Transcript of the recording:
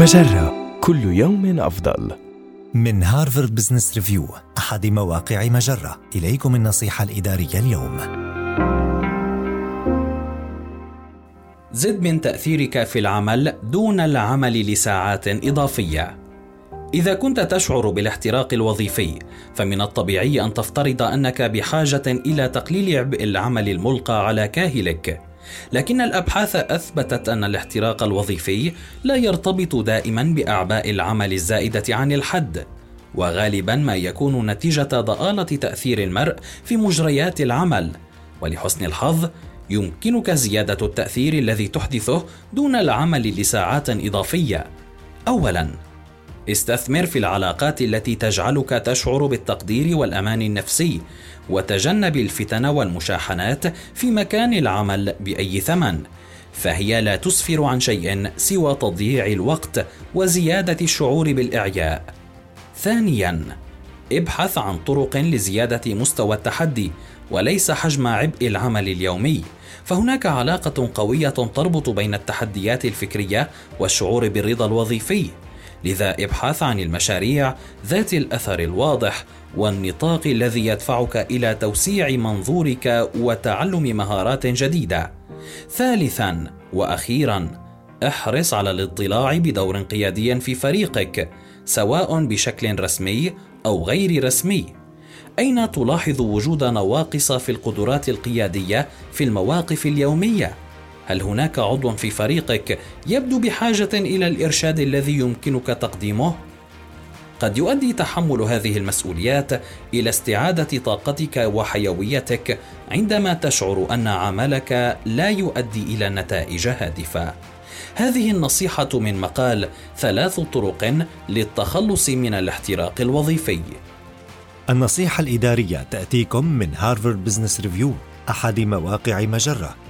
مجرة كل يوم أفضل. من هارفارد بزنس ريفيو أحد مواقع مجرة إليكم النصيحة الإدارية اليوم زد من تأثيرك في العمل دون العمل لساعات إضافية. إذا كنت تشعر بالاحتراق الوظيفي، فمن الطبيعي أن تفترض أنك بحاجة إلى تقليل عبء العمل الملقى على كاهلك. لكن الأبحاث أثبتت أن الاحتراق الوظيفي لا يرتبط دائما بأعباء العمل الزائدة عن الحد وغالبا ما يكون نتيجة ضآلة تأثير المرء في مجريات العمل. ولحسن الحظ يمكنك زيادة التأثير الذي تحدثه دون العمل لساعات إضافية. اولا استثمر في العلاقات التي تجعلك تشعر بالتقدير والأمان النفسي وتجنب الفتن والمشاحنات في مكان العمل بأي ثمن. فهي لا تسفر عن شيء سوى تضييع الوقت وزيادة الشعور بالإعياء. ثانيا ابحث عن طرق لزيادة مستوى التحدي وليس حجم عبء العمل اليومي. فهناك علاقة قوية تربط بين التحديات الفكرية والشعور بالرضا الوظيفي. لذا ابحث عن المشاريع ذات الأثر الواضح والنطاق الذي يدفعك إلى توسيع منظورك وتعلم مهارات جديدة. ثالثا وأخيرا احرص على الاطلاع بدور قيادي في فريقك سواء بشكل رسمي أو غير رسمي. أين تلاحظ وجود نواقص في القدرات القيادية في المواقف اليومية؟ هل هناك عضو في فريقك يبدو بحاجة إلى الإرشاد الذي يمكنك تقديمه؟ قد يؤدي تحمل هذه المسؤوليات إلى استعادة طاقتك وحيويتك عندما تشعر أن عملك لا يؤدي إلى نتائج هادفة. هذه النصيحة من مقال ثلاث طرق للتخلص من الاحتراق الوظيفي. النصيحة الإدارية تأتيكم من هارفارد بزنس ريفيو أحد مواقع مجرة.